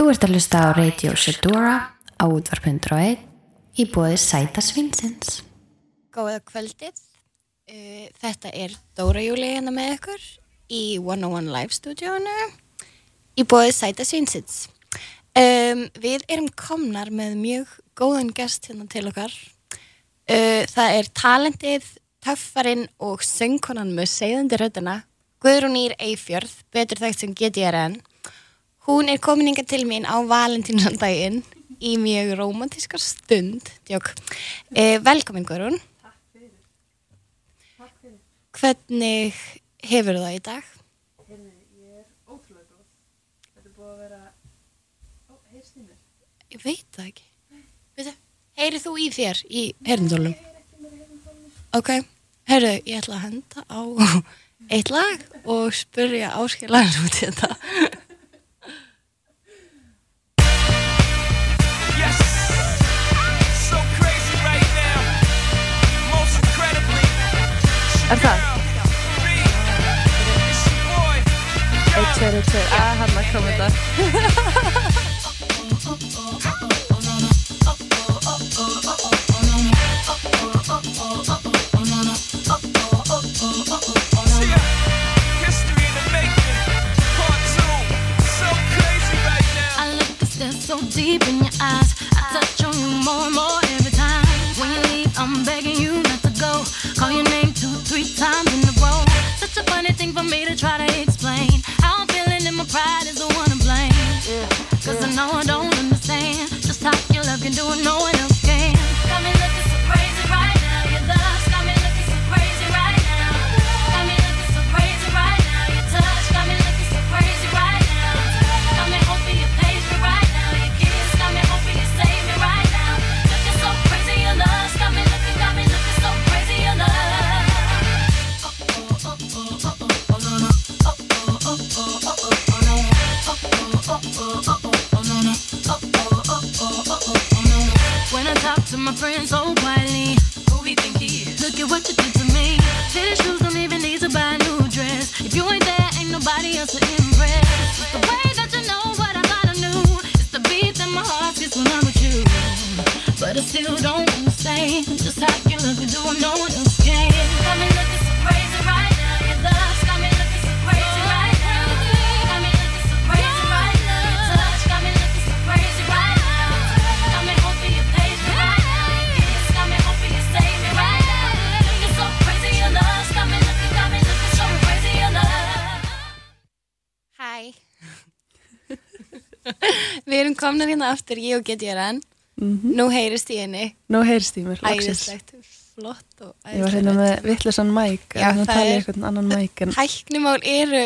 Þú ert að hlusta á Radio Shedora á útvarp.1 í bóði Sæta Svinsins. Góða kvöldið. Uh, Þetta er Dóra Júli hérna með ykkur í 101 Live stúdíónu í bóði Sæta Svinsins. Um, við erum komnar með mjög góðan gest hérna til okkar. Uh, það er talentið, töffarinn og söngkonan með segðandi röddina Guðrún Ír Eifjörð, betur þekkt sem GTRN. Hún er komin inga til mín á valentínusandaginn í mjög romantískar stund. Uh, velkomin Guðrún. Hvernig hefur það í dag? Ég veit það ekki. Veitu, heyrið þú í þér í herndólum? Ok, heyrðu, ég ætla að henda á eitt lag og spurja áskilaðan út í þetta. The making. Part two, so crazy right now. I look and stare so deep in your eyes. I touch on you more and more every time. When you leave, I'm begging you not to go. Call your name for me to try to aftur, ég og GTRN. Nú heyrist í henni. Nú heyrst í mér. Æðislegt, flott og Ég var hérna með vittlesan mæk, en það það er- ég eitthvað annan mæk en... Hæknimál eru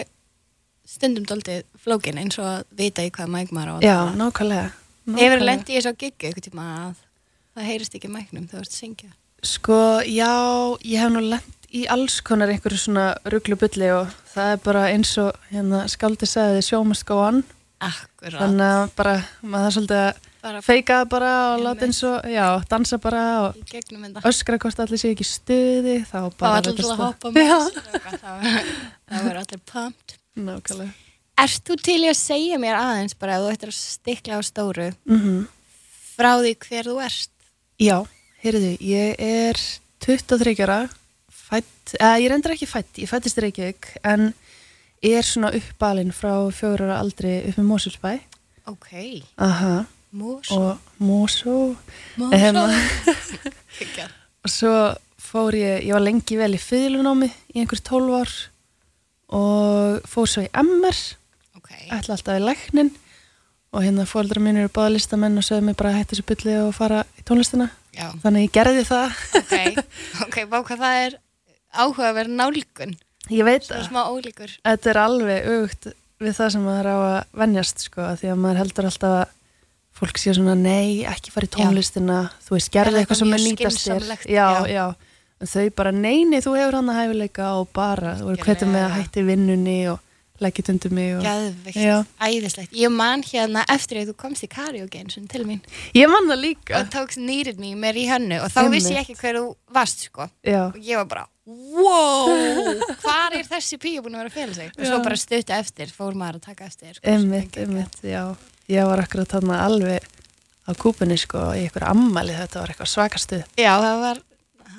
stundum doldið flókin eins og að vita í hvað mæk maður á Já, nákvæmlega. Hefur nákvæmlega. lendið í þessu giggu eitthvað tíma að það heyrist ekki mæknum þegar þú ert að syngja. Sko, já, ég hef nú lent í alls konar einhverju svona ruglubulli og það er bara eins og hérna skáldi sagði show Akkurát. þannig að bara, maður það svolítið að Bara feika það bara og láta eins og, já, dansa bara og öskra hvort allir sé ekki stuði þá bara var allir að hoppa með þessu það var allir pumped. nákvæmlega Ert þú til í að segja mér aðeins bara að þú ættir að stikla á stóru mm frá því hver þú ert? Já, heyrðu, ég er 23 ára fætt, eða ég er endur ekki fætt ég fættist Reykjavík en er svona uppalinn frá fjórar ára aldri upp með Mósulsbæ Ok, Aha, mús. og. Em, og svo fór ég, ég var lengi vel í fylgjunámi í einhver 12 ár og fór svo í MR Ok, ætla alltaf í læknin og hérna fóldra mín eru báða listamenn og sögðu mig bara að hætta þessu bulli og fara í tónlistina. Já. þannig ég gerði það. Ok, ok, bá hvað það er áhugaverð nálgun. Ég veit að þetta er alveg augt við það sem maður á að venjast sko, því að maður heldur alltaf að fólk sé svona nei, ekki fara í tónlistina þú veist, Er gerði eitthvað sem er nýtast þér já, Já. já, en þau bara neini, þú hefur hann að hæfileika og bara, þú verður hvetið með að hætti vinnunni og leggja undir mig og... Gæðvikt, æðislegt. Ég man hérna eftir að þú komst í karaoke eins og til mín ég man það líka og tókst Needed Me með í hönnu og þá vissi ég Einmitt. ekki hver þú varst sko. já, og ég var bara, wow, hvar er þessi píu búin að vera fela sig? Og svo bara stuttu eftir fór maður að taka eftir. Sko, Einmitt, einmitt, já. ég var akkurat þarna alveg á kúpunni sko í eitthvað ammæli þetta var eitthvað svakastuð Já, það var,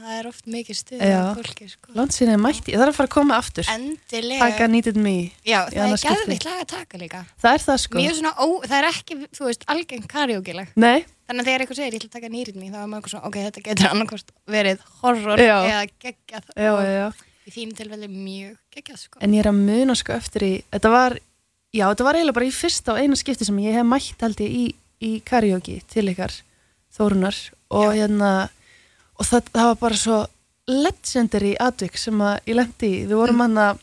það er oft mikið stuð fólki, sko. Landsinni mætti, ég þarf að fara að koma aftur Endilega. Taka Needed Me Já, það er geðvikt lag að taka líka. Það er það sko Mjög svona, ó, það er ekki, þú veist, algeng karaoke-lag. Nei, Þannig að þegar eitthvað segir, ég ætla að taka nýrið mér, þá er maður eitthvað svona, ok, þetta getur annarkost verið horror Já. eða geggjað. já, já, já Í þínu tilfelli mjög geggjað, sko. En ég er að muna sko eftir í Þetta var, já þetta var eiginlega bara í fyrsta og eina skipti sem ég hef mætt held ég í, í karaoke til ykkar Þórunar og Já. hérna og það, það var bara svo legendary atvik sem að ég lendi í. Við vorum hann að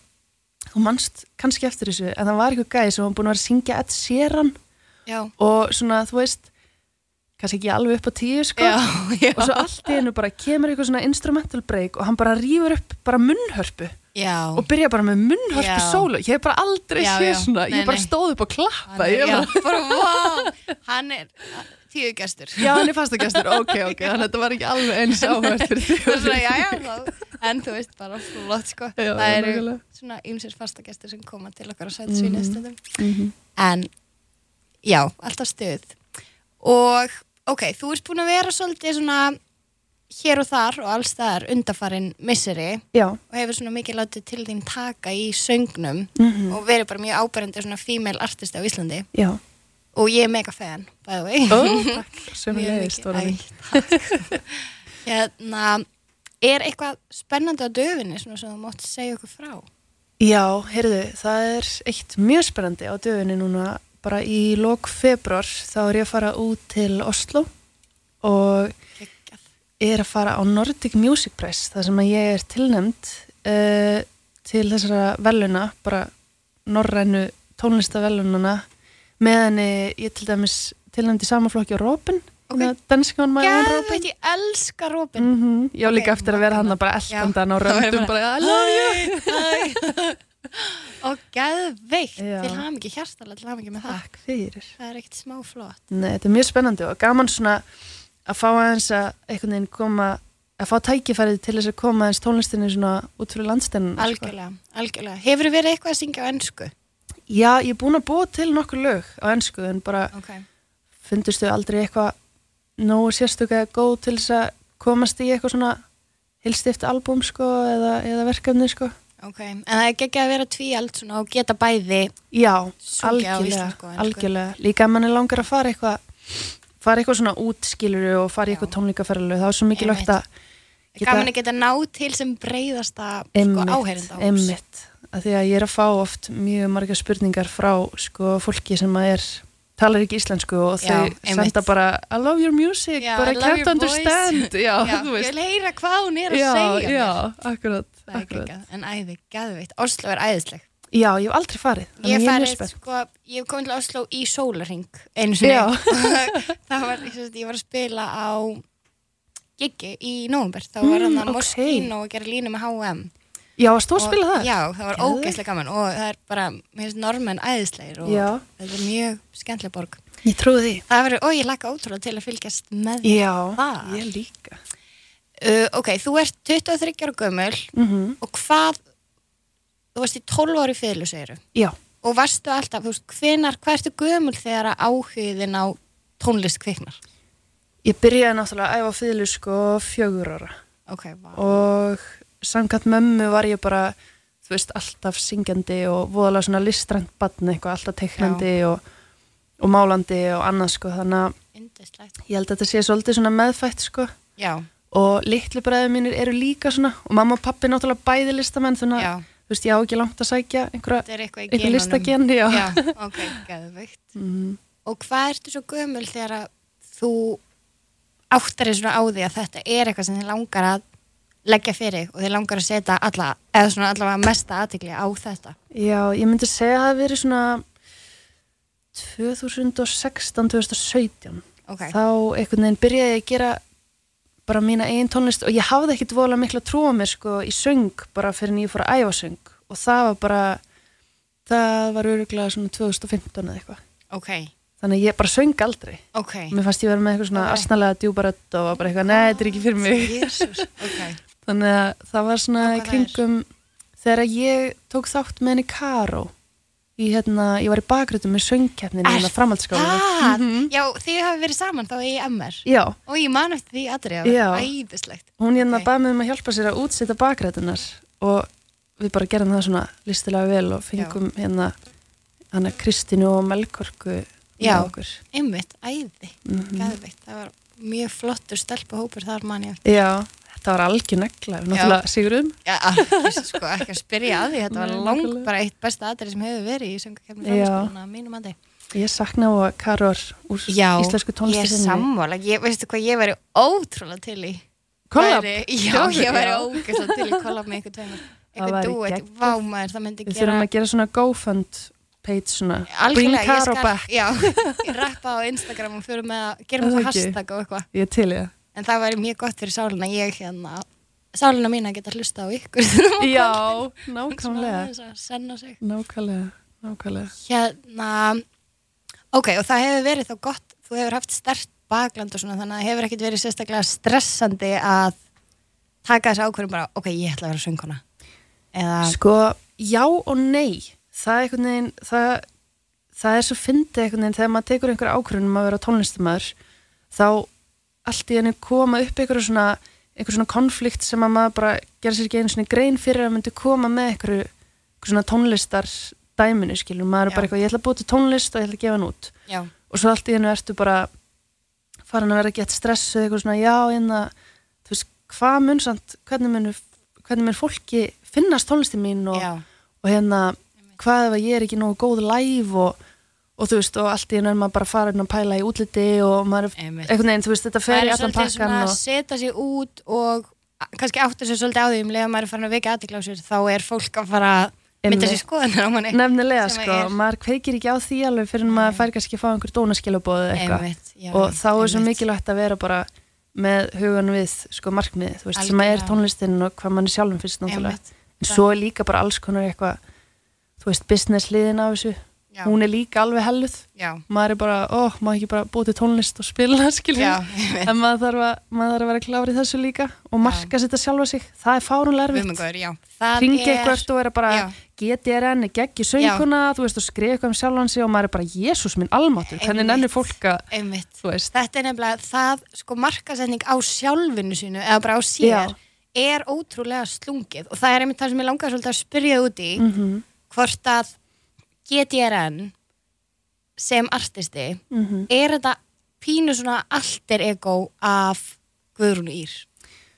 þú manst kannski eftir þessu en það var eitthvað gæði sem var búin að vera að syngja Ed Sheeran. Já. og svona þú veist kannski ekki alveg upp á tíu sko. Já, já. og svo allt í hennu bara kemur eitthvað svona instrumental break og hann bara rýfur upp bara munnhörpu. Já. og byrja bara með munnhörpu sólu. Ég hef bara aldrei séð svona. Nei, ég bara nei. stóð upp og Hann klappa er, já, bara, bara, wow, hann er tíu gestur. já, hann er fastagestur, ok, ok þannig að þetta var ekki alveg eins áhört fyrir því Og svona, já, já, en þú veist bara flott, sko. Já, það eru nákvæmlega. svona ymsir fastagestur sem koma til okkar að sæta svínu stundum. Mhm. En, já, alltaf stuð. Og, ok, þú ert búin að vera svolítið svona hér og þar og alls þar undarfarin misseri já, og hefur svona mikið látið til þín taka í söngnum Mhm. og verið bara mjög áberandi svona female artist á Íslandi já og ég er mega fan, by the way. Ó, takk, sem leiðist hérna, er eitthvað spennandi á döfinni svona sem þú mátt segja okkur frá? Já, heyrðu, það er eitt mjög spennandi á döfinni núna bara í lok februar þá er ég að fara út til Oslo og Geggjað. er að fara á Nordic Music Prize þar sem að ég er tilnæmd uh, til þessara veluna bara norrænu tónlistavelunana meðan ég til dæmis tilnæmd í samanflokki á Robin Ok. okay. Geðveit, ég elska Robin. mm -hmm. Já, líka Ok, eftir að vera hann magnað. bara eldandan á röndum bara- I love you og geðveikt, Já. til mikið hjartalega til mikið með það. Það er ekkert smá flott. Nei, þetta er mjög spennandi og gaman svona að fá aðeins að einhvern veginn koma að fá tækifærið til þess að koma aðeins tónlistinni svona út fyrir landstenninu Algjörlega, algjörlega. Hefur verið eitthvað að syngja á ennsku? Já, ég er búin að búa til nokkur lög á ennsku en bara Ok. fundust þau aldrei eitthvað nógu sérstöka góð til þess að komast í eitthvað svona hilstift albúm sko eða, eða verkefni sko Ok, en það er ekki að vera tvíald svona og geta bæði Já, algjörlega, ensku. algjörlega Líka að mann er langar að fara eitthvað fara eitthvað svona útskiluru og fara eitthvað tónleikaferðalög það er svo mikilvægt Einmitt. að gaman að geta ná til sem breyðasta sko, Einmitt, áheyrenda einmitt, að því að ég er að fá oft mjög margar spurningar frá sko, fólki sem að er talar ekki íslensku og Já, þau einmitt. senda bara I love your music, Já, bara I can't understand. Já, Já, ég vil heyra hvað hún er að já, segja já, akkurat, akkurat. en æði, gæðveitt Oslo er æðisleg. Já, ég hef aldrei farið Ég er farið, sko, ég hef komið til Oslo í sólarring einu sinni. Já. Það var, ég, var að spila á giggi í nóvumber þá var hann Mm, að. Moschino að gera línu með H&M já, varst þú að spila það? Já, það var ógeðslega gaman og það er bara, mér finnst normenn æðislegir og Já. þetta er mjög skemmtileg borg. Ég trúi því. Það verður, og ég laka ótrúlega til að fylgjast með því já, þar. ég líka. Uh, Ok, þú ert 23 ára gömul mm og hvað þú varst í 12 ári fyrlu, segiru já, og varstu alltaf, þú veist, hvenar hvað ertu gömul þegar að áhugðin á tónlist kviknar? ég byrjaði náttúrulega að æfa fýðlu sko fjögur ára. Ok, vá. Og samkvæmt mömmu var ég bara þú veist, alltaf syngjandi og voðalega svona listrænt batn eitthvað, alltaf teiknandi og, og málandi og annað sko, þannig að Indislegt ég held að þetta sé svolítið svona meðfætt sko. Já, og litlu bræði mínir eru líka svona og mamma og pappi náttúrulega bæði listamenn þannig að þú veist, ég á ekki langt að sækja einhverja, er einhver genunum. listagen já. Ok, geðveikt. Mm, Og hvað ertu svo gömul þegar að þú áttar þér svona á því að þetta er eitthvað sem þið langar að leggja fyrir og þið langar að setja alla, eða svona allavega mesta aðtikli á þetta? Já, ég myndi segja að það hafi verið svona 2016-2017 Ok, þá einhvern veginn byrjaði ég að gera bara mína eigin tónlist og ég hafði ekkit vola mikla trú á mér sko í söng bara fyrir en ég fór að æfa söng. Og það var bara það var öruglega svona 2015 eða eitthvað. Ok, þannig að ég bara söng aldrei. Ok. Mér fannst ég vera með eitthvað svona Ok. asnalega djúbarött og bara eitthvað, nei, þetta er ekki fyrir mig þannig að það var svona það er? kringum þegar ég tók þátt með henni Karó í hérna, ég var í bakgröndum með söngkeppnin í hérna framhaldsskóla Það, já, þið hafi verið saman þá í MR Já, og ég man eftir því aðri Já. æðislegt hún hérna Ok. okay. bað mig um að hjálpa sér að útsetja bakrætunar og við bara gerum það svona listilega vel og fengum hérna hana Kristínu og Melkorku Já. einmitt, æði, Mhm. gæðveitt það var mjög flottur stelpuhópur þar man ég eftir Já, þetta var algjör negla, við náttúrulega sigurum. Já, að- sko, ekki að spyrja að því þetta var Nei, lang nákvæmlega. bara eitt besta aðri sem hefur verið í söngakefni Já. framskóluna mínum andi Ég sakna á Karor úr Já, íslensku ég er sammála ég, veistu hvað, ég væri ótrúlega til í Kollab? Já, ég væri Já. ógeðslega til í kollab með ykkur tveimur eitthvað duet, geggjað. vá maður, það myndi Við gera þurfum að gera svona GoFund page svona. Bring Algjörlega, ég Karo skal, back. já, ég rappa á Instagram og fyrir með að gera ekki. hashtag og eitthvað Ég til það. En það væri mjög gott fyrir sálina ég hérna, sálina mín að geta hlusta á ykkur Já, nákvæmlega. Nákvæmlega, nákvæmlega. hérna ok, og það hefur verið þá gott þú hefur haft stert bakland og svona þannig að það hefur ekkit verið sérstaklega stressandi að taka þessi ákvörðum bara, ok, ég ætla að vera söngkona eða, Sko, já og nei það er einhvern veginn það, það er svo fyndið einhvern veginn þegar maður tekur einhver ákvörðunum að vera tónlistamæður þá allt í henni koma upp einhver svona einhver svona konflikt sem að maður bara gera sér ekki einu svona grein fyrir að myndi koma með einhver, einhver svona tónlistar dæminu skilur, maður er bara eitthvað ég ætla að búið til tónlist og ég ætla að gefa hann út. Já, og svo allt í hennu ertu bara farin að vera gett stressuð eitthvað svona, já, en það þú veist, hvað mun samt, hvernig mun hvernig mun fólki finnast tónlistin mín og, og hérna, hvað ef að ég er ekki nógu góð live og, og þú veist, og allt í hennu er maður bara farin að pæla í útliti og maður er einhvern veginn, þú veist, þetta það fer er í allan svolítið pakkan svona að og setja sig út og kannski áttu sér svolítið á því um leið að maður er farin að vekja aðtikla á sér þá er fólk að fara að mynda sér skoðanar á manni. Nefnilega, sko, er- maður kveikir ekki á því alveg fyrir en maður fær kannski að fá einhver dónaskilabóð eitthvað. Og þá er svo mikilvægt að vera bara með hugan við sko markmið, þú veist, sem er Algjörlega. tónlistin og hvað mann er sjálfum fyrst náttúrulega. En svo er líka bara alls konar eitthvað þú veist, business liðin af þessu Já. hún er líka alveg helluð maður er bara, ó, maður ekki bara búið til tónlist og spila, einmitt. en maður þarf, að, maður þarf að vera klárið þessu líka og marka sér þetta sjálfa sig það er fárunlega erfitt ringi er- eitthvað og vera bara Já. GTRN, geggi sönguna þú veist, og skrifa eitthvað um sjálfan sig og maður er bara Jésús minn hvernig Einmitt. nennir fólk að Einmitt. þú veist, Þetta er nefnilega það, sko, markasetning á sjálfinu sínu, eða bara á sér, Já. er ótrúlega slungið og það er einmitt það sem ég langar svolítið að spyrja út í, Mhm. hvort að GTRN sem artisti, Mhm. er þetta pínu svona alter ego af Guðrún Ír,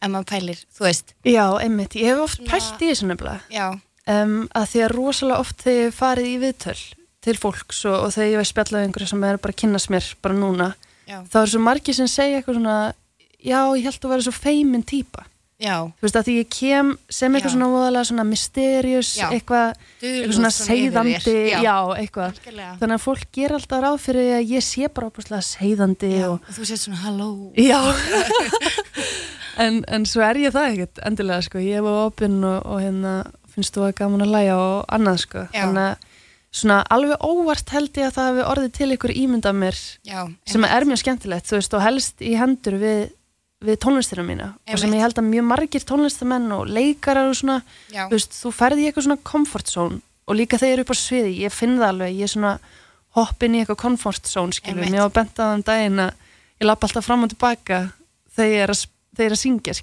ef maður pælir, þú veist, já, einmitt, ég hef oft Svona- pælt í þessu nefnilega. Um, að því að rosalega oft þegar ég farið í viðtöl til fólks og, og þegar ég veist spjallað einhverju sem er bara að kynnast mér bara núna, já, þá er svo margir sem segja eitthvað svona, já, ég held að vera svo feimin típa, já, þú veist að því ég kem sem eitthvað Já. svona voðalega svona mysterious, Já. eitthvað, eitthvað svona þér. já. Eitthvað, algjörlega. þannig að fólk ger alltaf ráð fyrir að ég sé bara opaslega seiðandi Já, og og þú sétt svona halló. Já en, en svo er ég það ekkert endilega sko, ég hef opinn og, og hérna finnst þú að gaman að læja og annað sko, þannig að svona alveg óvart held ég að það hefur orðið til ykkur ímynd af mér Já, sem er mjög skemmtilegt, þú veist, og helst í hendur við, við tónlistina mína og sem Einmitt. ég held að mjög margir tónlistamenn og leikarar og svona, veist, þú ferði í eitthvað svona comfort zone og líka þegar ég er upp á sviði, ég finn það alveg, ég er svona hoppin í eitthvað comfort zone, Einmitt. mér var bent að um daginn að ég lappa alltaf fram og tilbaka þegar ég er að, ég að syngja,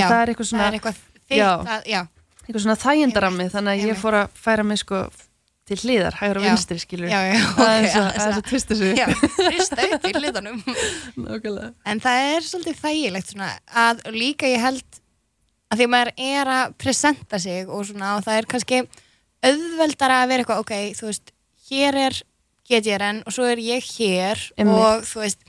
Já, það er eitthvað svona, það er eitthvað Já. að, já, eitthvað svona þægindarammi, Einmitt, þannig að ég einmitt. fór að færa mig sko til hliðar, hægur og vinstri, skilur, já, já, aðeins að, aðeins aðeins að tvista sig, hrista upp í nákvæmlega. En það er svolítið þægilegt svona að líka ég held að því að maður er að presenta sig og svona og það er kannski auðveldara að vera eitthvað, ok, þú veist hér er GTRN og svo er ég hér Einmitt. og þú veist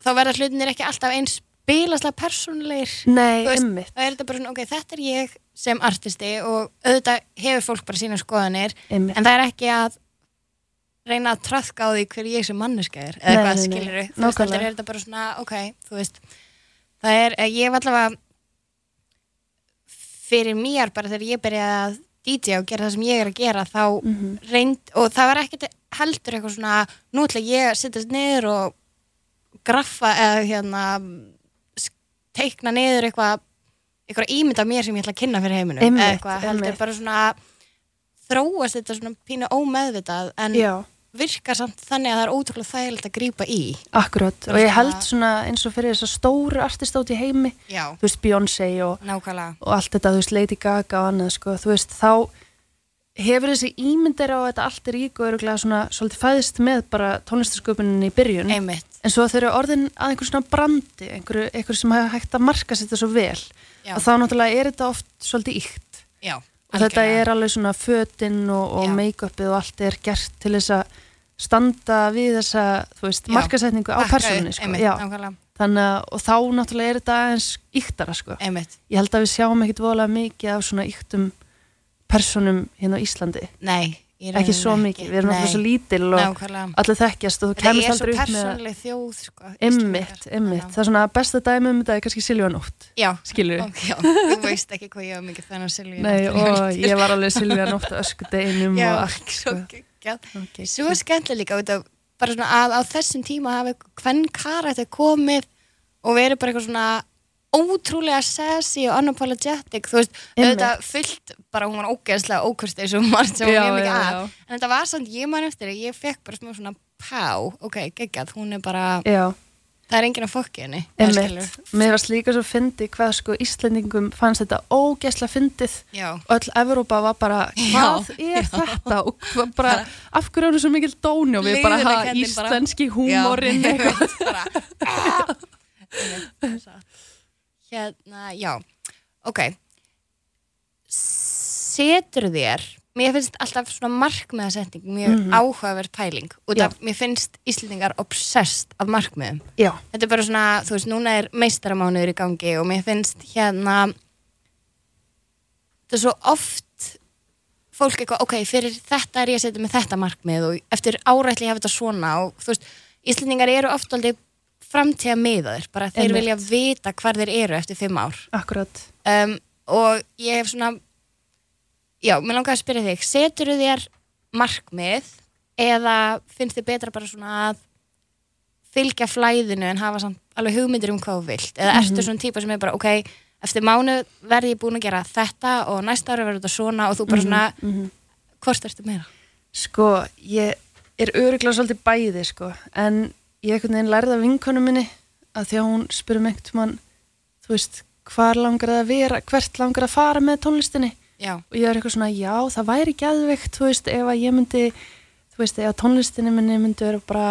þá verða hlutinir ekki alltaf eins bilaslega persónulegir Nei, veist, er þetta bara svona, ok, þetta er ég sem artisti og auðvitað hefur fólk bara sína skoðanir einmitt. en það er ekki að reyna að tröðka á því hver ég sem manneska er eða hvað veist, nákvæmlega. þetta er þetta bara svona, ok þú veist, það er, eh, ég hef allavega fyrir mér bara þegar ég byrjaði að DJ og gera það sem ég er að gera þá Mhm. reynd, og það var ekkert heldur eitthvað svona, nú ætla ég sittast niður og graffa eða hérna teikna niður eitthvað eitthvað ímynd af mér sem ég ætla að kynna fyrir heiminum. Einmitt, eitthvað heldur bara svona þróast þetta svona pínu ómeðvitað en Já, virkar samt þannig að það er ótrúlega þægilegt að grípa í. Akkurat. Þú og ég held svona eins og fyrir þess að stóru artist át í heimi Já, þú veist Beyoncé og, og allt þetta, þú veist Lady Gaga og annað sko, þú veist, þá hefur þessi ímyndir á þetta allt er rík og öruglega svona svolítið fæðist með bara tónlistasköpunin í byrjun. Einmitt, en svo þeir eru orðin að einhver svona brandi einhverju, einhverju sem hafa hægt að marka sér þetta svo vel já, og þá náttúrulega er þetta oft svolítið íkt já og þetta er alveg svona fötin og, og make-upið og allt er gert til þess að standa við þessa, þú veist, markasetningu á persónunni, sko, þannig að, og þá náttúrulega er þetta aðeins íktara, sko, einmitt. Ég held að við sjáum ekkit voðalega mikið af svona íktum persónum hérna á Íslandi, Nei, ekki svo mikið, við erum náttúrulega svo lítil og allir þekkjast og þú er svo aldrei upp með persónleg þjóð sko, emmitt, Já. það er svona besta dæmi um þetta er kannski Silvíu Nótt, Já, skilur ok, já, þú veist ekki hvað ég hafa mikið þannig að Silvíu Nei, og ég var alveg Silvíu Nótt á öskudeginum Já, og allt, svo sko. Okay. Svo skemmtilega líka af bara svona að á þessum tíma hafi hvern karætti komið og verið bara eitthvað svona ótrúlega sassy og unapologetic þú veist, auðvitað fullt bara hún var ógeðslega ókursti eins og margt sem Já, var mjög mikið já, að. já. en þetta var samt, ég man eftir ég fekk bara smá svona pá, ok, geggjað, hún er bara Já, það er enginn að fokki henni mér varst líka svo fyndi hvað sko Íslendingum fannst þetta ógeðslega fyndið. Já, og öll Evrópa var bara, hvað er þetta? Og bara, af hverju er það svo mikil dóni? Og við bara, ha, Leiðindakenndin bara. íslenski húmorinn Já, eitthvað. Bara, "Ah!" Hérna, já. Ok. Setur þér mér finnst alltaf svona markmiðasetning mjög Mhm. áhugaverð pæling og það, mér finnst Íslendingar obsessed af markmiðum. Já, þetta er bara svona, þú veist, núna er meistaramánuður í gangi og mér finnst hérna þetta er svo oft fólk eitthvað, ok, fyrir þetta er ég að setja með þetta markmið og eftir árætli hafa þetta svona og þú veist, Íslendingar eru oft aldrei framtíða miðaðir, bara þeir Einmitt. vilja vita hvar þeir eru eftir fimm ár akkurat um, og ég hef svona já, mér langar að spyrja þig setur þér markmið eða finnst þið betra bara svona að fylgja flæðinu en hafa samt alveg hugmyndir um hvað þú vilt eða Mhm. ertu svona típa sem er bara ok, eftir mánu verði ég búin að gera þetta og næsta ári verður þetta svona og þú bara svona mhm. hvort ertu meira? Sko, ég er öruglega svolítið bæði, sko, en ég einhvern veginn lærði af vinkonu minni að því að hún spyrum einhvern mann, þú veist, hvar langar það að vera, hvert langar að fara með tónlistinni? Já, og ég er eitthvað svona, já, það væri geðveikt, þú veist, ef að ég myndi, þú veist, ef að tónlistinni minni myndi vera bara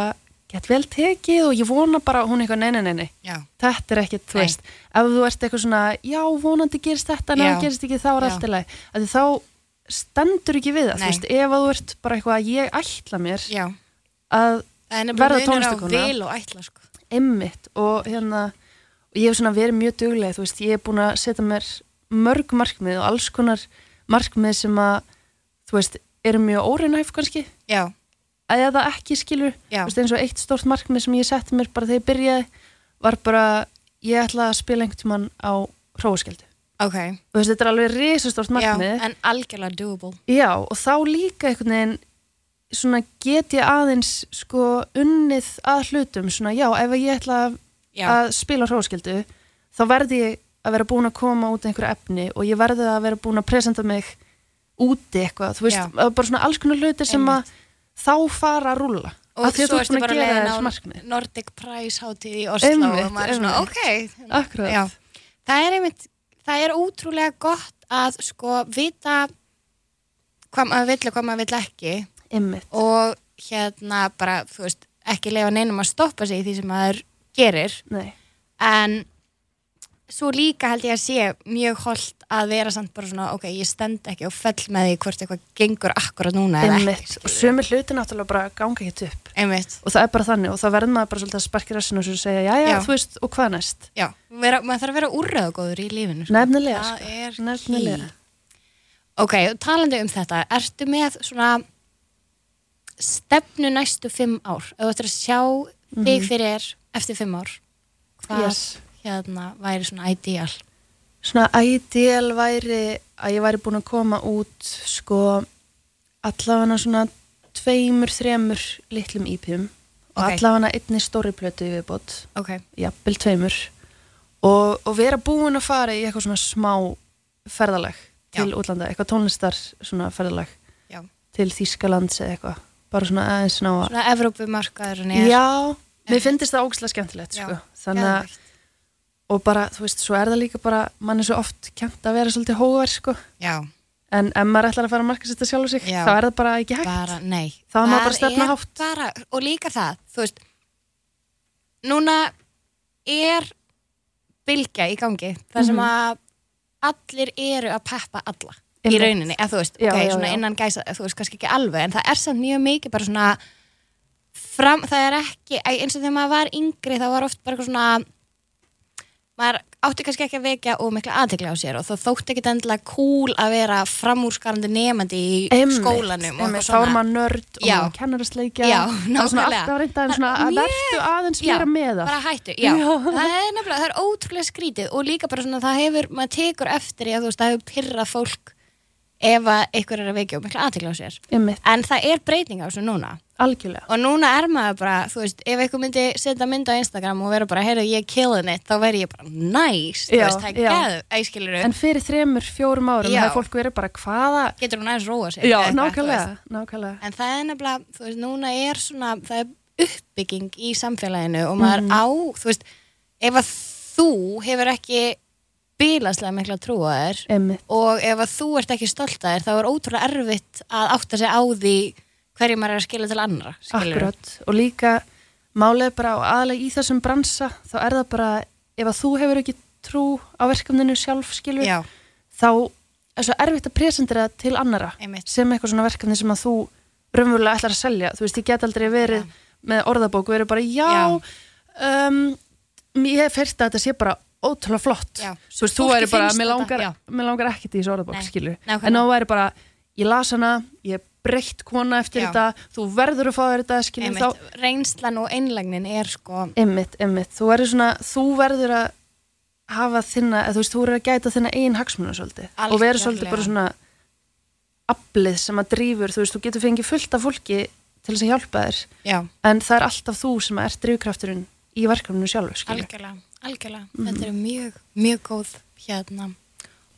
gett vel tekið og ég vona bara, hún er eitthvað, nei, nei, nei, þetta er ekkit, þú veist, ef þú ert eitthvað svona, já, vonandi gerist þetta, það gerist ekki, þá er allt í lagi, að þá stendur ekki við það, þú veist, ef að þú ert bara eitthvað að ég ætla mér já. að Það er Verða ætla sko. emmitt og hérna og ég hef svona verið mjög dugleg þú veist, ég hef búin að setja mér mörg markmið og alls konar markmið sem að þú veist, eru mjög óreinhæf kannski. Já, að eða ekki skilur Já. þú veist, eins og eitt stórt markmið sem ég setti mér bara þegar ég byrjaði var bara, ég ætla að spila einhvern tímann á hróaskjöldu. Ok. Og þú veist, þetta er alveg risastórt já, markmið. En algjörlega doable. Já, og þá líka einhvern veginn svona get ég aðeins sko unnið að hlutum svona já, ef ég ætla að, Já, að spila hróskildu þá verði ég að vera búin að koma út einhverju efni og ég verði að vera búin að presenta mig úti eitthvað, þú veist, Já. bara svona alls konar hlutir sem að þá fara að rúlla. Og þú búin bara að markmið Nordic Prize hátíð í Oslo Einmitt, og maður er svona, ok. Það er einmitt það er ótrúlega gott að sko vita hvað maður vill og hvað maður vill ekki Einmitt. og hérna bara, þú veist, ekki leifa neinum að stoppa sig í því sem maður gerir Nei, en svo líka held ég að sé mjög holdt að vera samt bara svona, ok, ég stend ekki og fell með því hvort eitthvað gengur akkurat núna eða einmitt og skilurðu. sömu hluti náttúrulega bara ganga ekki upp einmitt, og það er bara þannig og þá verður maður bara svolítið að sparki rassinu og segja, já, já, Já. þú veist, og hvað næst já, vera, maður þarf að vera úrræðagóður í lífinu sko. Nefnilega, það sko. er Nefnilega. ok, talandi um þetta ertu með svona stefnu næstu fimm ár. Ef þú ættir að sjá þig fyrir þér eftir fimm ár hvað Yes. hérna væri svona ideal? Svona ideal væri að ég væri búin að koma út sko allavega svona tveimur, þremur litlum ípjum og Ok. allavega einni stóri plötu viðbót, ok, jafnvel tveimur. Og, og vera búin að fara í eitthvað svona smá ferðalag til Já. útlanda, eitthvað tónlistar svona ferðalag já, til Þýskalands eða eitthvað bara svona aðeins ná að Svona Evrópumarkaðurinn er Já, mér finnst það ógæslega skemmtilegt sko. þannig að og bara, þú veist, svo er það líka bara mann er svo oft kent að vera svolítið hóver sko. En ef maður ætlar að fara að marka sér sjálf sig Já. þá er það bara ekki hægt bara, Þá má Þar bara stefna er hátt. bara, Og líka það, þú veist Núna er bylgja í gangi þar sem Mhm. að allir eru að peppa alla í rauninni, eða þú veist, Já, ok, já, svona já. innan gæsa, þú veist, kannski ekki alveg en það er samt mjög mikið bara svona fram, það er ekki, eins og þegar maður var yngri þá var oft bara eitthvað svona maður átti kannski ekki að vekja og mikla aðtekli á sér og þá þótti ekki endilega cool að vera framúrskarandi nefandi í Einmitt, skólanum og þá er maður nörd og kennarasleikja það er svona alltaf reynda en svona að vertu aðeins vera með það. bara hættu, Já. það er nefnilega, það er ótrúlega skrítið og líka bara svona það hefur, maður tekur eftir í að þú veist, það hefur pyrrað fólk ef að einhver er að vekja og mikla aðtekla á sér. Einmitt, en það er breyting á þessu núna. Algjörlega. Og núna er maður bara, þú veist, ef einhver myndi setja mynd á Instagram og vera bara, heyrðu, ég er killing it þá verður ég bara, nice, þú veist, það er æskilur En fyrir þremur, fjórum árum Já. hefur fólk verið bara hvaða? Getur hún aðeins róa sig? Já, eða eitthvað, nákvæmlega, nákvæmlega. En það er nefnilega, þú veist, núna er svona það er uppbygging í samfélaginu og maður Mhm. á, þú veist ef að þú hefur ekki bílaslega mikla trú á þér. Einmitt, og ef að þú ert ekki stolt að þér þá er ótrúlega erfitt að átta sig á því hverju maður er að skila til annara akkurat. Og líka málið er bara og aðalega í þessum bransa þá er það bara, ef að þú hefur ekki trú á verkefninu sjálf skilur já, þá er svo erfitt að presentera til annara Einmitt. sem eitthvað svona verkefni sem að þú raunverulega ætlar að selja, þú veist, ég get aldrei verið með orðabók verið bara, já, Um, ég fyrst að þetta sé bara ótrúlega flott. Já. þú veist, þú væri bara, mér langar, langar ekkert í þessu orðabók, Nei, skilur, nákvæmlega. en þá væri bara ég las hana, ég breytt kona eftir Já. þetta, þú verður að fá þér þetta skilur, einmitt, þá, reynslan og einlægnin er sko einmitt, einmitt. Þú verður svona, þú verður að hafa þinna, þú veist, þú verður að gæta þinna eigin hagsmuna svolítið. Og vera svolítið bara svona aflið sem að drífur, þú veist, þú getur fengið fullt af fólki til þess að hjálpa þér. Já, en það er alltaf þú sem er drifkrafturinn í verkefninu sjálfur, skilur algjörlega, algjörlega. Mhm. þetta er mjög, mjög góð hérna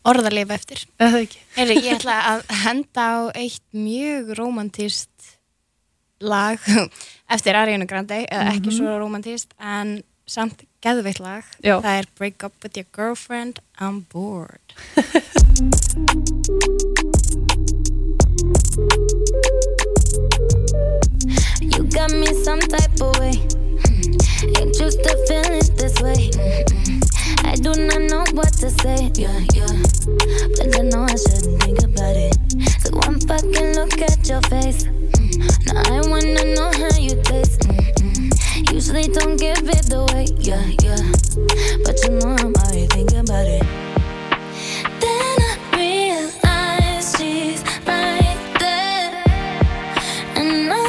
orðarleif eftir. Eða ekki? Heyri, ég ætla að henda á eitt mjög romantist lag eftir Ariana Grande eða ekki svo romantist en samt geðveitt lag. Já. það er Break Up With Your Girlfriend I'm Bored You got me some type of way. Mm. Ain't used to feeling this way. I do not know what to say. Yeah, yeah. But I know I shouldn't think about it. So one fucking look at your face. Mm. Now I wanna know how you taste. Usually don't give it away. Yeah, yeah. But you know I'm already thinking about it. Then I realize she's right there. And I'm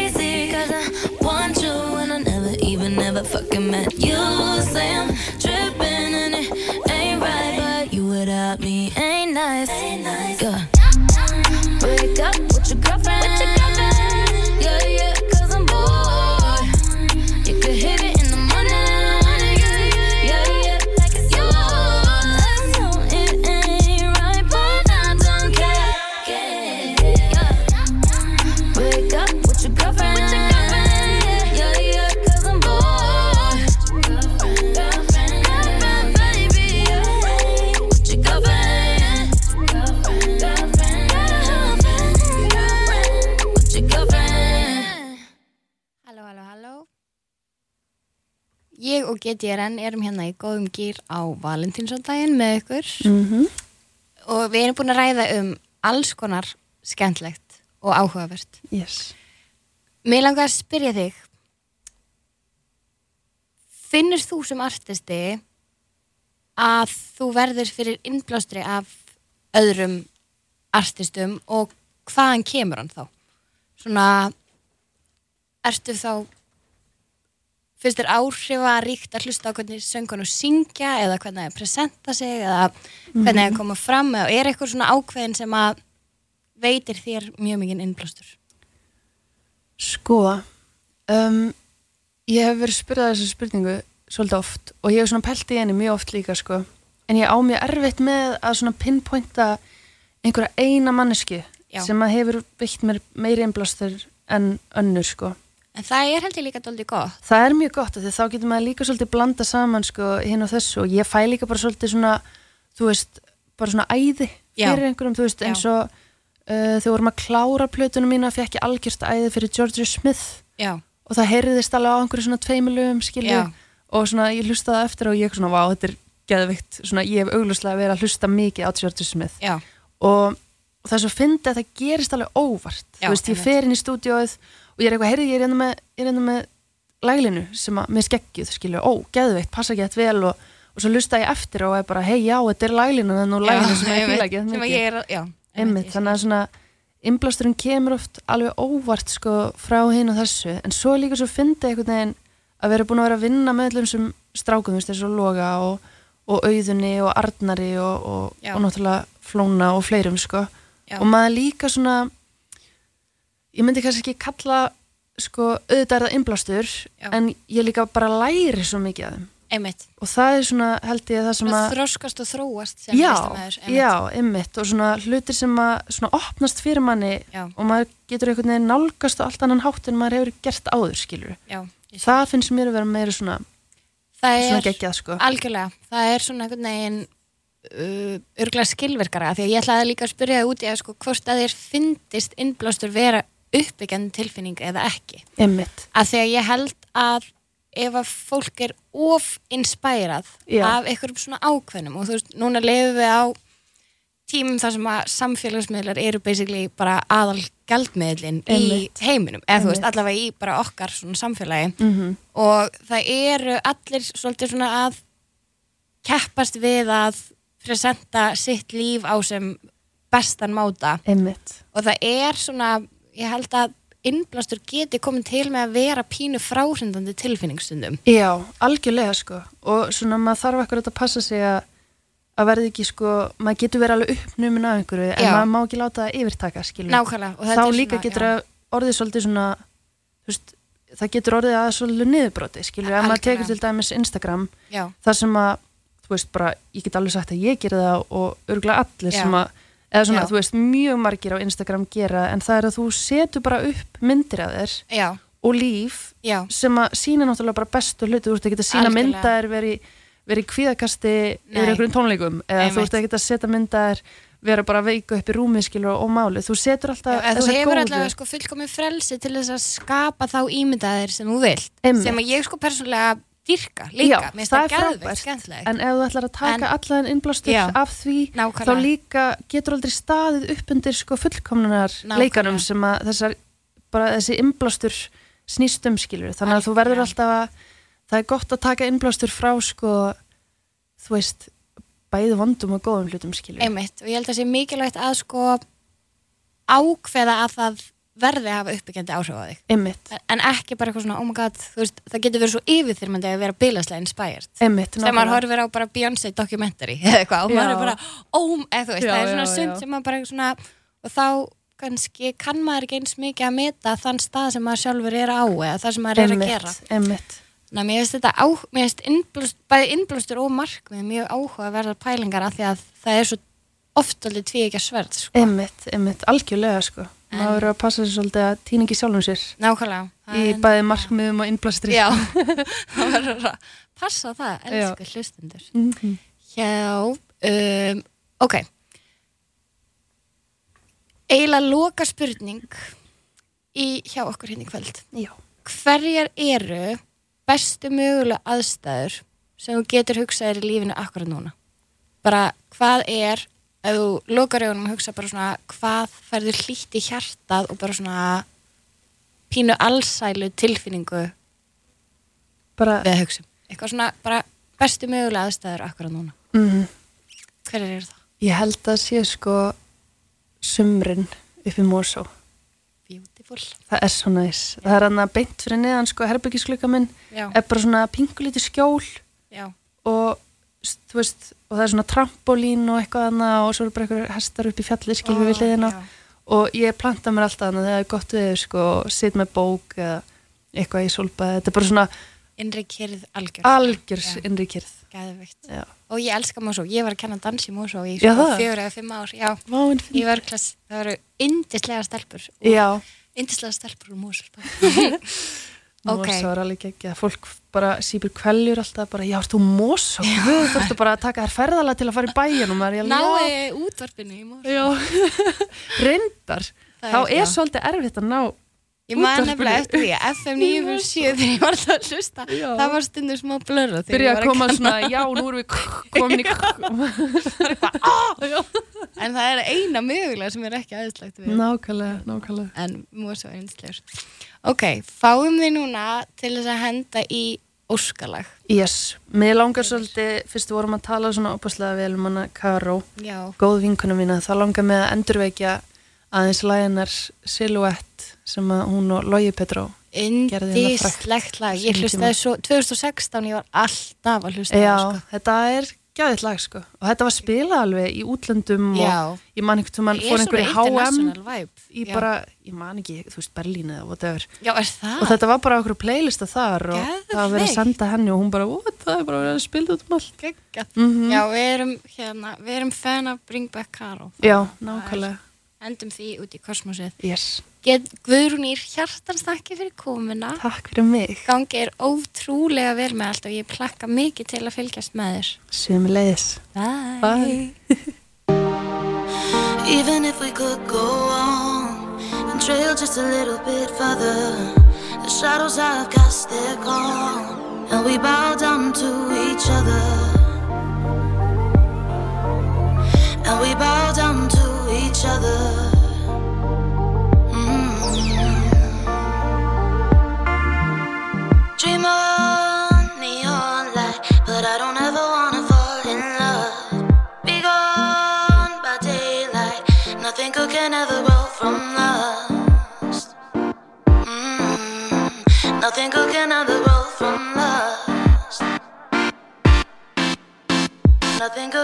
crazy. Cause I want you and I never even, never fucking met you. GTRN erum hérna í góðum gýr á valentínsondaginn með ykkur Mhm. og við erum búin að ræða um alls konar skemmtlegt og áhugavert. Yes. Mér langar að spyrja þig, finnur þú sem artisti að þú verður fyrir innblástri af öðrum artistum og hvaðan kemur hann þá? Svona, ertu þá finnst þér áhrifa ríkt að hlusta á hvernig söngun og syngja eða hvernig að presenta sig eða hvernig að koma fram eða er eitthvað svona ákveðin sem að veitir þér mjög mikið innblástur Sko, um, ég hef verið spyrðað þessu spurningu svolítið oft og ég hef svona pælt í henni mjög oft líka sko. En ég á mjög erfitt með að svona pinpointa einhverja eina mannesku Já. sem að hefur veitt mér meiri innblástur en önnur sko. En það er held ég líka dóldi gott. Það er mjög gott þá getur maður líka svolítið blanda saman sko hinn og þessu. Og ég fæ líka bara svolítið svona, þú veist, bara svona æði Já. fyrir einhverjum, þú veist, Já. eins og uh, þegar vorum að klára plötunum mína fekk ég algjörst æði fyrir George Smith. Já, og það heyrðist alveg á einhverju svona tveimilugum skilju og svona ég hlustaði eftir og ég svona, vá, þetta er geðvikt svona ég hef auglustlega verið að hlusta mikið á George Smith. Já, og, og það er svo fyndi að það gerist alveg óvart. Þú veist, ég fer inn í stúdíóið og ég er eitthvað, heyrði, ég er enda með, ég er enda með laglinu sem að, með skeggjuð skilju, ó, geðveikt, passa ekki þetta vel og, og svo hlusta ég eftir og er bara, hei, já, þetta er laglinu en nú laglinu sem ég fíla ekki sem að þannig að svona innblásturinn kemur oft alveg óvart sko frá hinn og þessu. En svo líka svo fyndi einhvern veginn að vera búin að vera að vinna með öllum sem strákum, þú veist, þessu Loga og, og Auðunni og Arnari og, og náttúrulega Flóna og fleirum sko. Já. og maður líka svona ég myndi kannski ekki kalla sko auðvitað er það innblástur en ég líka bara læri svo mikið af þeim. Einmitt, og það er svona held ég það sem að þroskast og þróast sem já, listamaður, einmitt. já, ymmit og svona hlutir sem að svona opnast fyrir manni Já. og maður getur einhvern veginn nálgast á allt annan hátt en maður hefur gert áður skilur já, það finnst mér að vera meira svona, það svona geggjað sko. algjörlega, það er svona einhvern veginn uh, örgulega skilverkara því að ég ætlaði líka að spyrja það út í að sko hvort að þér fyndist innblástur vera uppbyggjandi tilfinning eða ekki ymmit, að því að ég held að ef að fólk er of inspærað Já. af einhverjum svona ákveðnum og þú veist, núna lefum við á tímum þar sem að samfélagsmiðlar eru basically bara aðal gjaldmiðlin í Einmitt. heiminum eða þú veist, Einmitt. allavega í bara okkar svona samfélagi mm og það eru allir svolítið svona að keppast við að presenta sitt líf á sem bestan máta ymmit og það er svona, ég held að innblástur geti komið til með að vera pínu fráhrindandi tilfinningsstundum. Já, algjörlega sko. Og svona maður þarf ekkur að passa sig að að verði ekki sko, maður getur verið alveg uppnumin af einhverju en Já. maður má ekki láta það yfirtaka skilur þá líka svona, getur orðið svolítið svona veist, það getur orðið að svolítið niðurbroti skilur, ef maður tekur til dæmis Instagram já, þar sem að, þú veist bara ég get alveg sagt að ég gera það og örgulega allir Já. sem að, eða svona, Já. þú veist mjög margir á Instagram gera, en það er að þú setur bara upp myndir af þér já, og líf já, sem að sína náttúrulega bara bestu hluti, þú veist ekki að sína Algjörlega. myndaðir verið veri kvíðakasti Nei. yfir einhverjum tónleikum eða þú veist ekki að setja myndaðir vera bara veiku upp í rúmi skilur og máli þú setur alltaf já þú þessar hefur góðu allavega sko fullkomið frelsi til þess að skapa þá ímyndaðir sem þú vilt Einmitt. sem að ég sko persónulega dyrka líka, mér finnst það frábært. skemmtilegt En ef þú ætlar að taka allan innblástur af því, nákvæmlega. þá líka getur aldrei staðið upp undir sko fullkomnunar Nákvæmlega. leikanum sem að þessar, bara þessi innblástur snýst um skilur. Þannig að þú verður alltaf að, það er gott að taka innblástur frá sko, þú veist, bæði vondum og góðum hlutum skilur. einmitt og ég held að það sé mikilvægt að sko ákveða að það verði að hafa uppbyggjandi áhrif á þig. Einmitt, en ekki bara eitthvað svona, oh my god veist, það getur verið svo yfirþyrmandi að vera bilaslega inspired. Einmitt þegar maður horfir á bara Beyoncé documentary eða eitthvað og maður er bara, oh, eða þú veist, Já, það er svona sund sem maður bara svona, og þá kannski kann maður ekki eins mikið að meta þann stað sem maður sjálfur er á eða það sem maður er að gera. Einmitt, einmitt Ná, mér finnst þetta á, mér finnst innblúst, bæði innblústur og markmið mjög áhuga að verða pælingar af því að það er svo oft alveg tví ekki að sverð sko. Einmitt, einmitt, algjörlega sko maður verður að passa sér svolítið að týna ekki sjálfum sér. Nákvæmlega. Í bæði markmiðum og innblastri já, það verður að passa það, elsku hlustundur Mhm. Já, um, ok. Eiginlega loka spurning í hjá okkur hérna í kvöld. Já. hverjar eru bestu mögulega aðstæður sem þú getur hugsaðir í lífinu akkurat núna? Bara hvað er ef þú lokar augunum og hugsa bara svona hvað færður hlýtt í hjartað og bara svona pínu allsælu tilfinningu bara, við að hugsa um? eitthvað svona bara bestu mögulega aðstæður akkurat núna. Mm, hverjar eru það? ég held að sé sko sumrin upp í Mosó. Beautiful. Það er svo næs, það er hann að beint fyrir neðan sko herbyggisklukka minn, Já, er bara svona pingulítið skjól já, og veist, og það er svona trampolín og eitthvað annað og svo eru bara eitthvað hestar upp í fjalli skilur við hliðina. já. og ég planta mér alltaf annað þegar það er gott við sko, og sit með bók eða eitthvað í solbæði, þetta er bara svona Innri kyrð algjör. algjörs Já. innri kyrð. Og ég elska Mosó, ég var að kenna dans í Mosó í sko fjögur eða fimm ár. Já, í vörklass. Það eru indislega stelpur. Og Indislega stelpur úr Mosó Mosó Ok. er alveg ekki fólk bara sípur kveljur alltaf bara, já, þú Mosó? Þú þurftu bara að taka þér ferðala til að fara í bæin og maður er alveg, Náði útvarpinu í reyndar Það þá er- er svolítið erfitt að ná Ég man útvarpinu. nefnilega eftir því að FM 947 þegar ég var alltaf að hlusta. Það var stundur smá blörra þegar byrja ég að var að koma svona, já, nú erum við komin í En það er eina mögulega sem er ekki aðeinslegt við. Nákvæmlega, nákvæmlega. En Mosó er einslegur Ok, fáum við núna til þess að henda í óskalag. Yes, mér langar svolítið fyrst vorum að tala svona opaslega vel um hana Karó, Já, góð vinkuna mína. Þá langar mig að endurveikja aðeins læginar Silhouette sem að hún og Logi Petró Gerði hérna lag. Ég hlustaði svo, 2016 ég var alltaf að hlusta Já, þetta er gæðið lag sko. Og þetta var spilað alveg í útlöndum Já. og ég man einhvern tímann Ég fór er einhver í svona HM í Já. bara, ég man ekki, þú veist Berlín eða whatever. Já, og þetta var bara okkur playlista þar og það var verið að senda henni og hún bara, what, það er bara verið að spila út um allt. Geggjað. Mhm. Já, við erum hérna, við erum fan af Bring Back Caro Já, nákvæmlega, Endum því út í kosmosið. Yes, Get Guðrúnir hjartans þakki fyrir komuna. Takk fyrir mig. Gangi er ótrúlega vel með allt og ég plakka mikið til að fylgjast með þér. Sem leiðis Bye, Bye. Even if we could go on and trail just a little bit further, the shadows have cast their call, and we bow down to each other. And we bow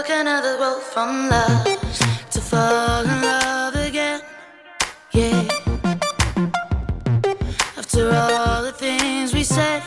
Can ever grow from love To fall in love again, yeah. After all the things we said,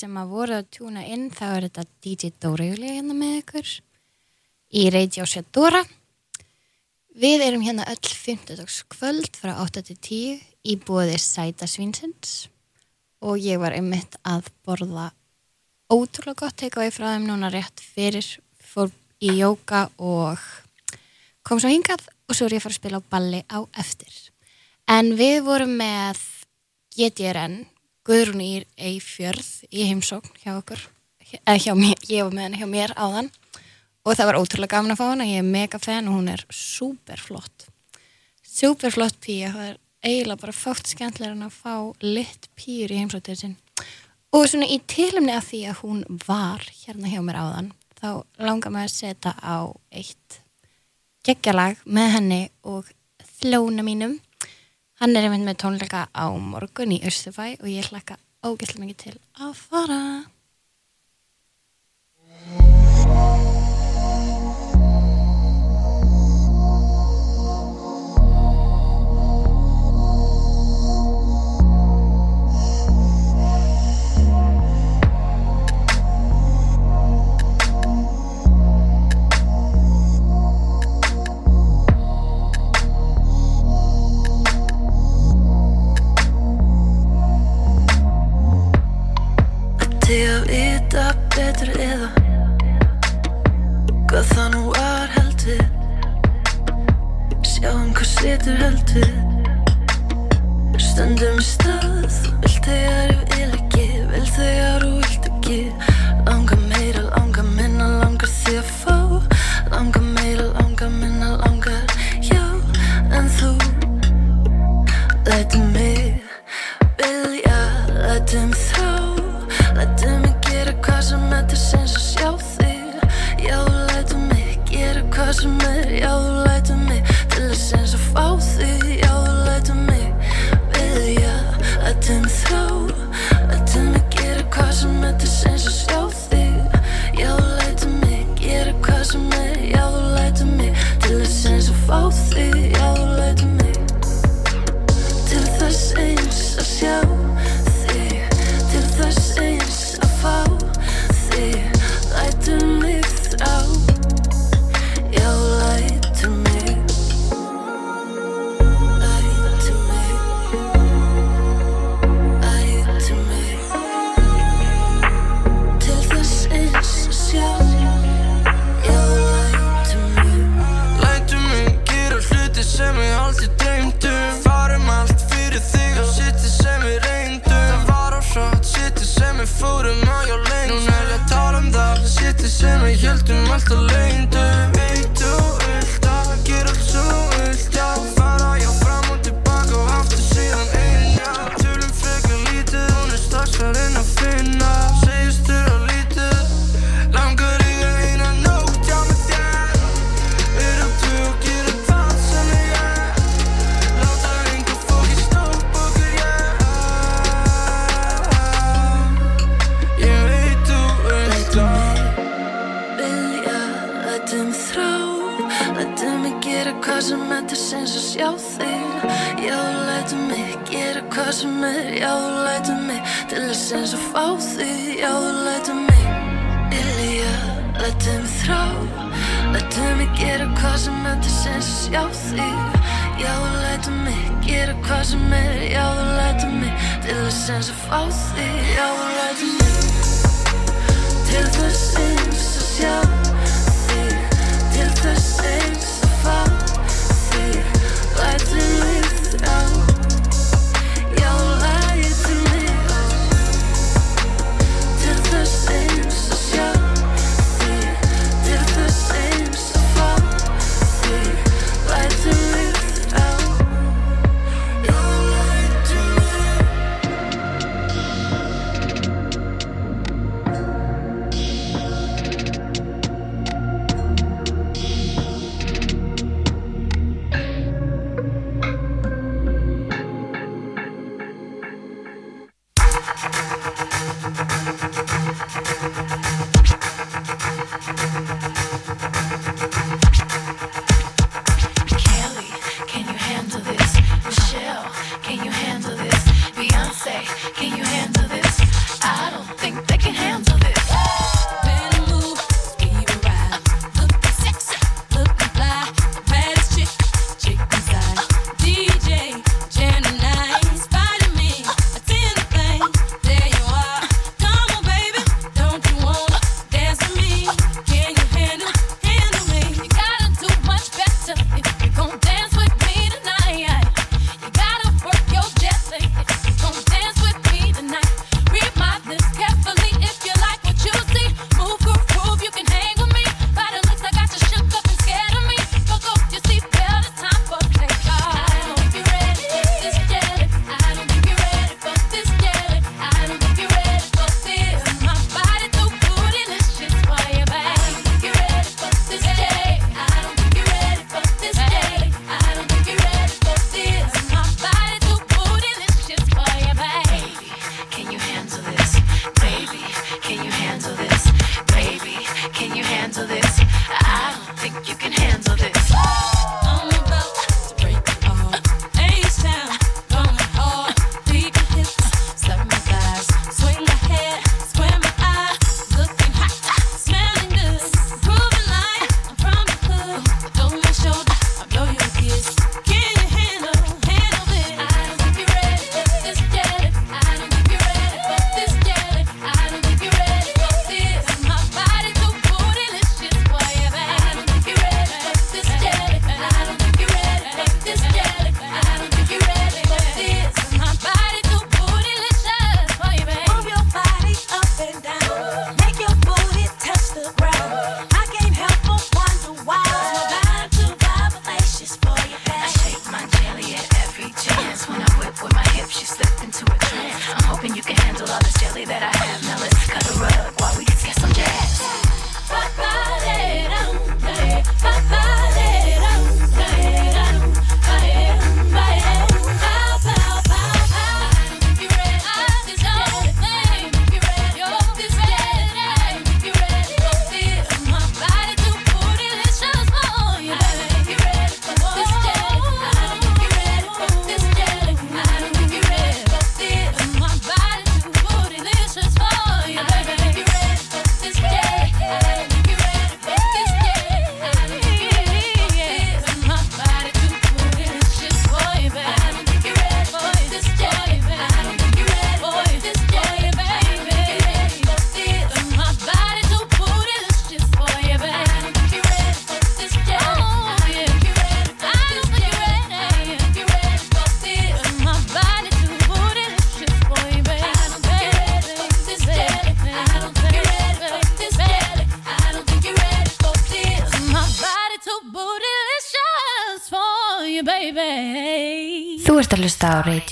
sem að voru að tjúna inn þá er þetta DJ Dóriuli hérna með ykkur í Radio Sedora Við erum hérna öll 15. kvöld frá 8-10 í bóði Sæta Svinsins og ég var einmitt að borða ótrúlega gott teikaði frá þeim núna rétt fyrir fór í jóka og kom svo hingað og svo er ég að fara að spila á balli á eftir en við vorum með GTRN Guðrún Ír Eifjörð í heimsókn hjá okkur, eða hjá mér, ég var með henni hjá mér áðan. Og það var ótrúlega gaman að fá henni, ég er mega fenn og hún er superflott. Superflott píja, það er eiginlega bara fótt skemmtilega en að fá litt pýr í heimsóttir sinn og svona í tilumni af því að hún var hérna hjá mér áðan þá langar maður að setja á eitt geggjalag með henni og þlóna mínum. Hann er einmitt með tónleika á morgun í Östufæ og ég hlakka ógæslega mikið til að fara. Hvað það nú var held við Sjáum hvað setur held við Stöndum í stað Þú vilt þegar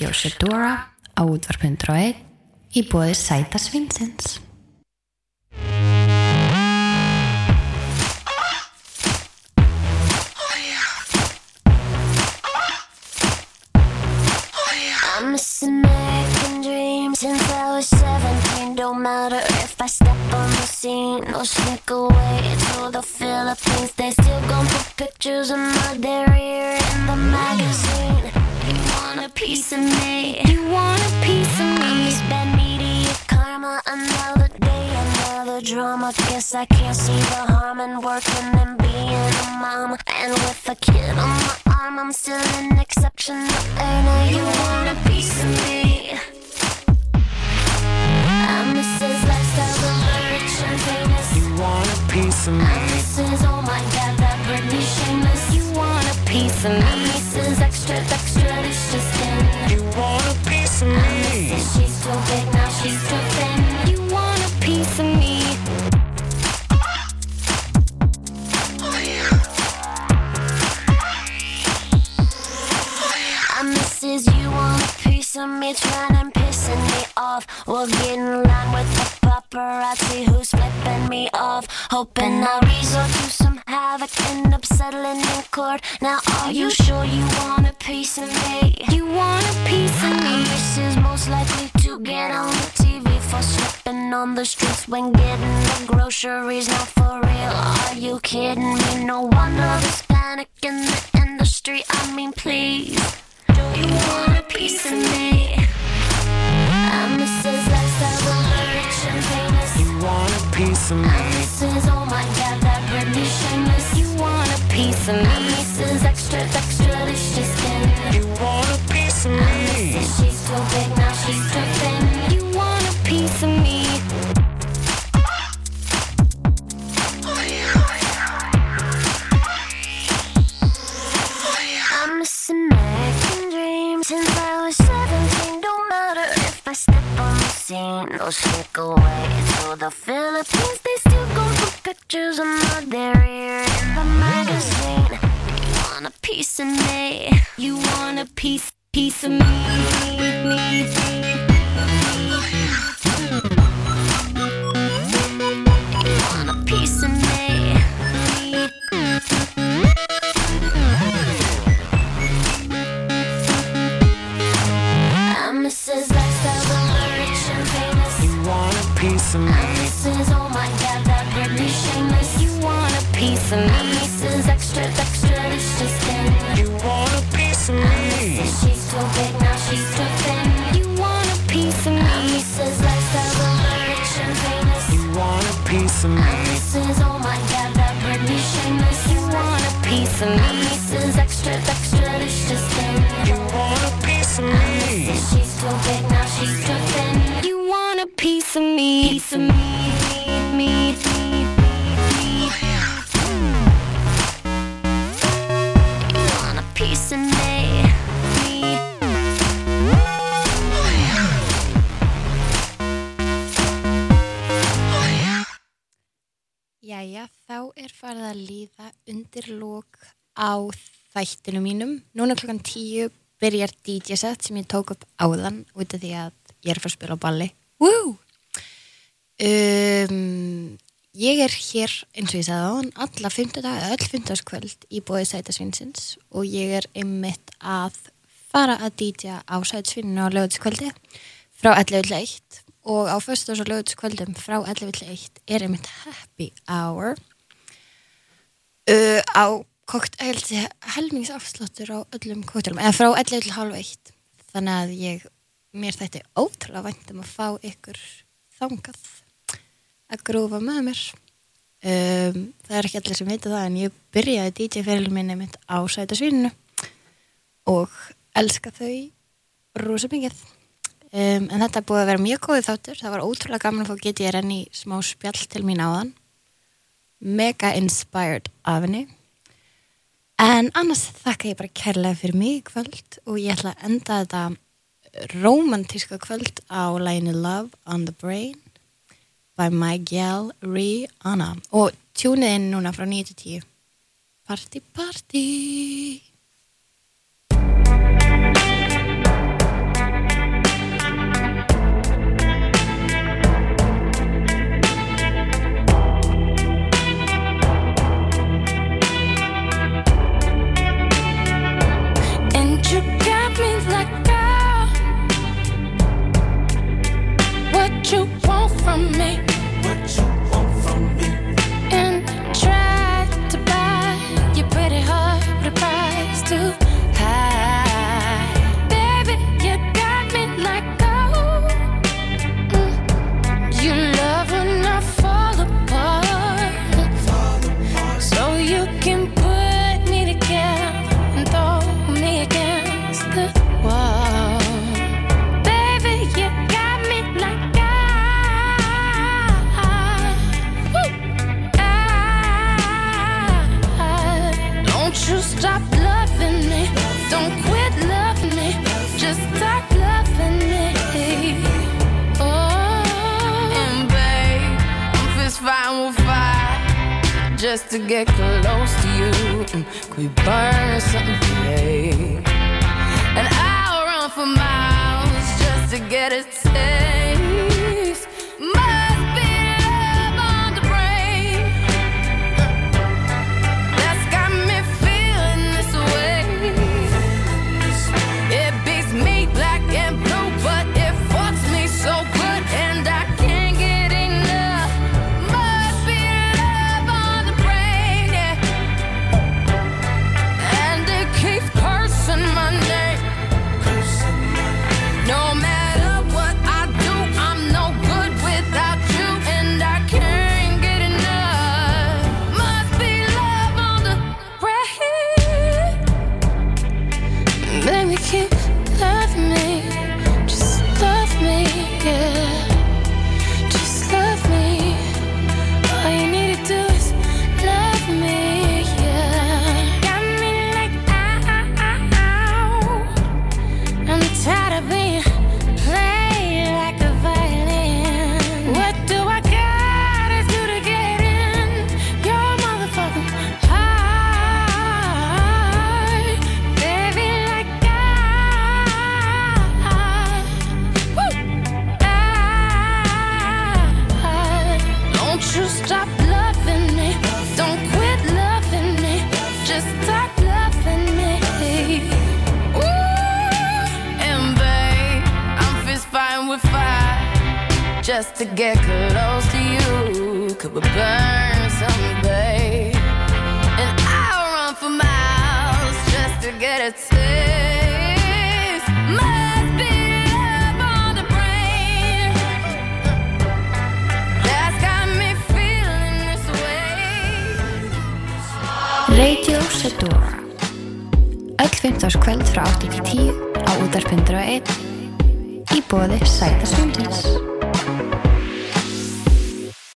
Radio Shedora á útvarp.1 í bóði Sæta Svinsins. I'm missing American dreams since I was 17. Don't matter if I step on the scene or sneak away to the Philippines. They still gon' put pictures of my derriere in the magazine. You want a piece of me? You want a piece of me? Spend media karma another day, another drama. Guess I can't see the harm in working and being a mom. And with a kid on my arm, I'm still an exceptional earner. You want a piece of me? I'm Mrs. Lifestyle, the rich and famous. You want a piece of me? I'm Mrs. Oh my God, that Britney piece of me? Mrs. Extra, extra, delicious skin. You want a piece of me? She's too big, now she's too thin. You want a piece of me? I'm Mrs. You want a piece of me, trying and pissing me off. We'll get in line with the paparazzi who's flipping me off. Hoping I resort to havoc, end up settling in court. Now, are you sure you want a piece of me? You want a piece of me? Mrs. Most likely to get on the TV for slipping on the streets when getting the groceries. Not for real, are you kidding me? No wonder there's panic in the industry. I mean, please. Do you want a piece of me? I'm Mrs. Lifestyle, the rich and famous. You want a piece of I'm me? Mrs. Oh my God, piece of me? Mrs. Extra, extra, delicious skin. You want a piece of me? She's too big, now she's too thin. You want a piece of me? I'm missing American dreams since I was 17. Don't matter if I step on the scene or sneak away to the Philippines. They still go pictures of my derriere in the magazine. You want a piece of me? You want a piece, piece of me? You want a piece of me? I'm Mrs. Lifestyle, the rich and famous. You want a piece of me? I'm Mrs. piece of me? I'm Mrs. Extra, extra, delicious skin. You want a piece of me? She's too big, now á þættinu mínum. Núna klokkan tíu byrjar DJ set sem ég tók upp áðan út af því að ég er að fara að spila á balli. Woo! Um, ég er hér, eins og ég sagði á hann, alla fymtudag, öll fymtudagskvöld í bóði Sætasvinsins og ég er einmitt að fara að DJ á Sætasvinninu á lögutskvöldi frá 11.1 og á föstus og lögutskvöldum frá 11.1 er einmitt happy hour uh, á koktel, helmingsafsláttur á öllum koktelum, eða frá 11.1 þannig að ég mér þetta er ótrúlega vænt um að fá ykkur þangað að grúfa með mér. Um, það er ekki allir sem vita það en ég byrjaði DJ fyrir minni mitt á sætasvíninu og elska þau rosa mikið. Um, en þetta búið að vera mjög góðið þáttur. Það var ótrúlega gaman að fá getið ég renni smá spjall til mín áðan. Mega inspired af henni en annars þakka ég bara kærlega fyrir mig kvöld og ég ætla að enda þetta romantíska kvöld á læginu Love on the Brain by my gal Rihanna. Og tjúnið inn núna frá 9-10 Party party just to get close to you. Could we burn something today? And I'll run for miles just to get a taste.